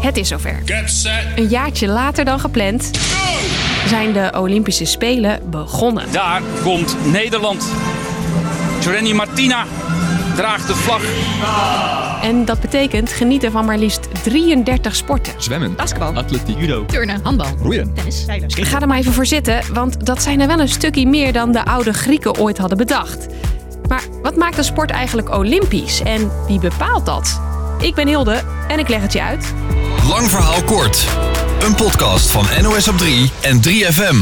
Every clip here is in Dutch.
Het is zover. Get set. Een jaartje later dan gepland zijn de Olympische Spelen begonnen. Daar komt Nederland. Jorenny Martina draagt de vlag. En dat betekent genieten van maar liefst 33 sporten. Zwemmen. Basketbal. Atletiek. Judo. Turnen. Handbal. Roeien. Tennis. Zeilen. Ga er maar even voor zitten, want dat zijn er wel een stukje meer dan de oude Grieken ooit hadden bedacht. Maar wat maakt een sport eigenlijk olympisch en wie bepaalt dat? Ik ben Hilde en ik leg het je uit. Lang verhaal kort. Een podcast van NOS op 3 en 3FM.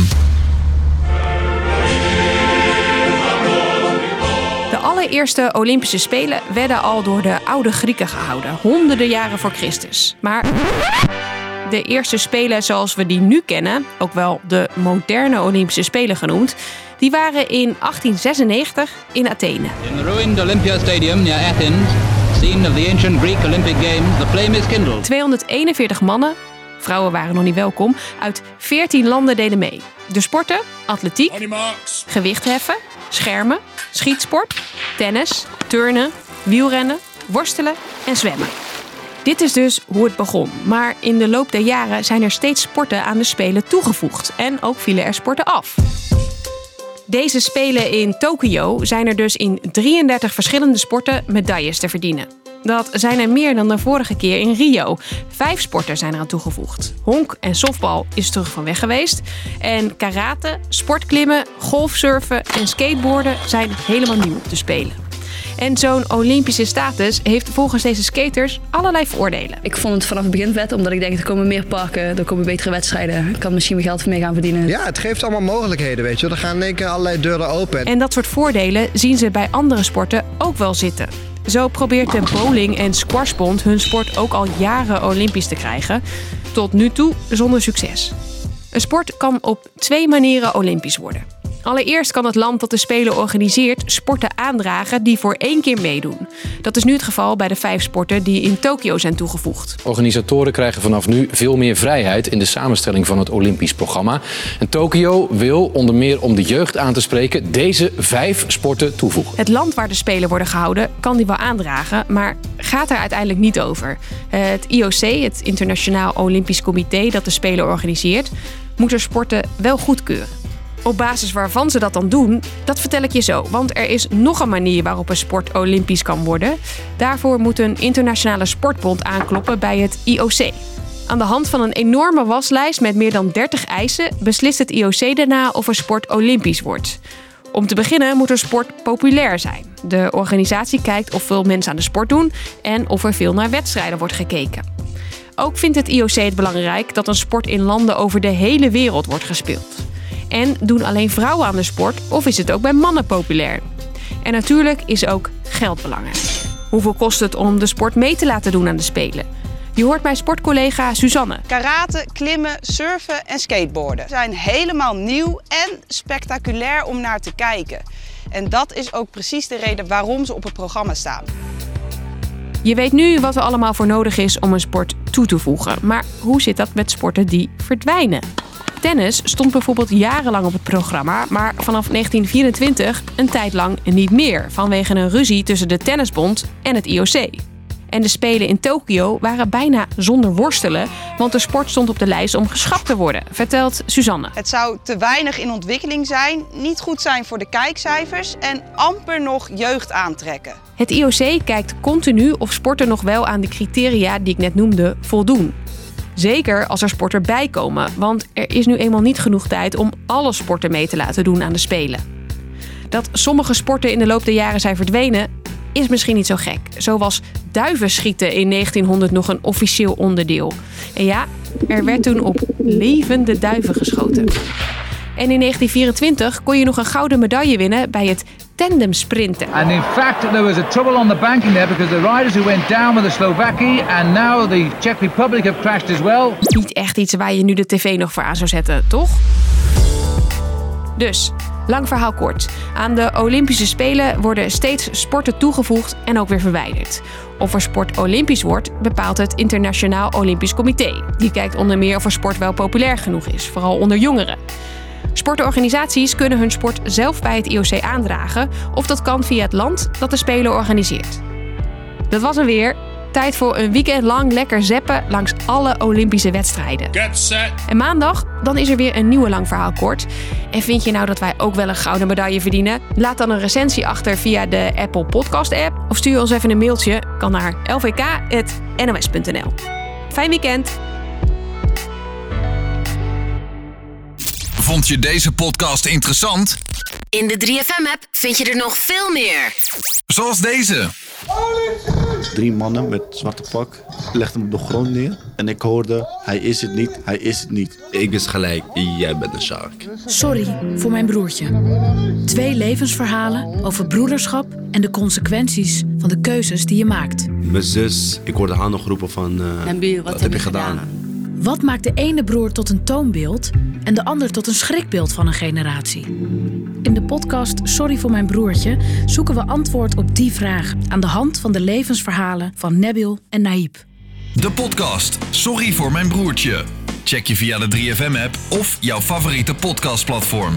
De allereerste Olympische Spelen werden al door de oude Grieken gehouden, honderden jaren voor Christus. Maar de eerste Spelen zoals we die nu kennen, ook wel de moderne Olympische Spelen genoemd, die waren in 1896 in Athene. In ruined Olympia Stadium near Athens, scene of the ancient Greek Olympic Games, the flame is kindled. 241 mannen, vrouwen waren nog niet welkom, uit 14 landen deden mee. De sporten, atletiek, gewichtheffen, schermen, schietsport, tennis, turnen, wielrennen, worstelen en zwemmen. Dit is dus hoe het begon. Maar in de loop der jaren zijn er steeds sporten aan de Spelen toegevoegd. En ook vielen er sporten af. Deze Spelen in Tokio zijn er dus in 33 verschillende sporten medailles te verdienen. Dat zijn er meer dan de vorige keer in Rio. Vijf sporten zijn eraan toegevoegd. Honk en softbal is terug van weg geweest. En karate, sportklimmen, golfsurfen en skateboarden zijn helemaal nieuw de Spelen. En zo'n Olympische status heeft volgens deze skaters allerlei voordelen. Ik vond het vanaf het begin vet, omdat ik denk er komen meer parken, er komen betere wedstrijden. Ik kan misschien mijn geld mee gaan verdienen. Ja, het geeft allemaal mogelijkheden, weet je. wel. Er gaan in één keer allerlei deuren open. En dat soort voordelen zien ze bij andere sporten ook wel zitten. Zo probeert de bowling- en squashbond hun sport ook al jaren olympisch te krijgen. Tot nu toe zonder succes. Een sport kan op twee manieren olympisch worden. Allereerst kan het land dat de Spelen organiseert sporten aandragen die voor één keer meedoen. Dat is nu het geval bij de vijf sporten die in Tokio zijn toegevoegd. Organisatoren krijgen vanaf nu veel meer vrijheid in de samenstelling van het Olympisch programma. En Tokio wil, onder meer om de jeugd aan te spreken, deze vijf sporten toevoegen. Het land waar de Spelen worden gehouden kan die wel aandragen, maar gaat er uiteindelijk niet over. Het IOC, het Internationaal Olympisch Comité dat de Spelen organiseert, moet er sporten wel goedkeuren. Op basis waarvan ze dat dan doen, dat vertel ik je zo. Want er is nog een manier waarop een sport olympisch kan worden. Daarvoor moet een internationale sportbond aankloppen bij het IOC. Aan de hand van een enorme waslijst met meer dan 30 eisen beslist het IOC daarna of een sport olympisch wordt. Om te beginnen moet een sport populair zijn. De organisatie kijkt of veel mensen aan de sport doen en of er veel naar wedstrijden wordt gekeken. Ook vindt het IOC het belangrijk dat een sport in landen over de hele wereld wordt gespeeld. En doen alleen vrouwen aan de sport of is het ook bij mannen populair? En natuurlijk is ook geld belangrijk. Hoeveel kost het om de sport mee te laten doen aan de Spelen? Je hoort mijn sportcollega Suzanne. Karate, klimmen, surfen en skateboarden zijn helemaal nieuw en spectaculair om naar te kijken. En dat is ook precies de reden waarom ze op het programma staan. Je weet nu wat er allemaal voor nodig is om een sport toe te voegen. Maar hoe zit dat met sporten die verdwijnen? Tennis stond bijvoorbeeld jarenlang op het programma, maar vanaf 1924 een tijd lang niet meer vanwege een ruzie tussen de Tennisbond en het IOC. En de Spelen in Tokio waren bijna zonder worstelen, want de sport stond op de lijst om geschrapt te worden, vertelt Suzanne. Het zou te weinig in ontwikkeling zijn, niet goed zijn voor de kijkcijfers en amper nog jeugd aantrekken. Het IOC kijkt continu of sporten nog wel aan de criteria die ik net noemde voldoen. Zeker als er sporten bij komen, want er is nu eenmaal niet genoeg tijd om alle sporten mee te laten doen aan de Spelen. Dat sommige sporten in de loop der jaren zijn verdwenen, is misschien niet zo gek. Zo was duivenschieten in 1900 nog een officieel onderdeel. En ja, er werd toen op levende duiven geschoten. En in 1924 kon je nog een gouden medaille winnen bij het tandemsprinten. And in fact, there was a trouble on the banking there because the riders who went down with the Slovakia and now the Czech Republic have crashed as well. Niet echt iets waar je nu de tv nog voor aan zou zetten, toch? Dus, lang verhaal kort. Aan de Olympische Spelen worden steeds sporten toegevoegd en ook weer verwijderd. Of er sport olympisch wordt, bepaalt het Internationaal Olympisch Comité. Die kijkt onder meer of er sport wel populair genoeg is, vooral onder jongeren. Sportorganisaties kunnen hun sport zelf bij het IOC aandragen, of dat kan via het land dat de Spelen organiseert. Dat was hem weer. tijd voor een weekend lang lekker zeppen langs alle Olympische wedstrijden. Get set. En maandag, dan is er weer een nieuwe lang verhaal kort. En vind je nou dat wij ook wel een gouden medaille verdienen? Laat dan een recensie achter via de Apple Podcast app. Of stuur ons even een mailtje. Kan naar lvk.nos.nl. Fijn weekend! Vond je deze podcast interessant? In de 3FM-app vind je er nog veel meer. Zoals deze. Drie mannen met zwarte pak legden hem op de grond neer. En ik hoorde, hij is het niet, hij is het niet. Ik is gelijk, jij bent een shark. Sorry voor mijn broertje. Twee levensverhalen over broederschap en de consequenties van de keuzes die je maakt. Mijn zus, ik hoorde haar nog roepen van, uh, wat, heb je gedaan? Wat maakt de ene broer tot een toonbeeld en de ander tot een schrikbeeld van een generatie? In de podcast Sorry voor mijn broertje zoeken we antwoord op die vraag aan de hand van de levensverhalen van Nabil en Naïb. De podcast Sorry voor mijn broertje. Check je via de 3FM-app of jouw favoriete podcastplatform.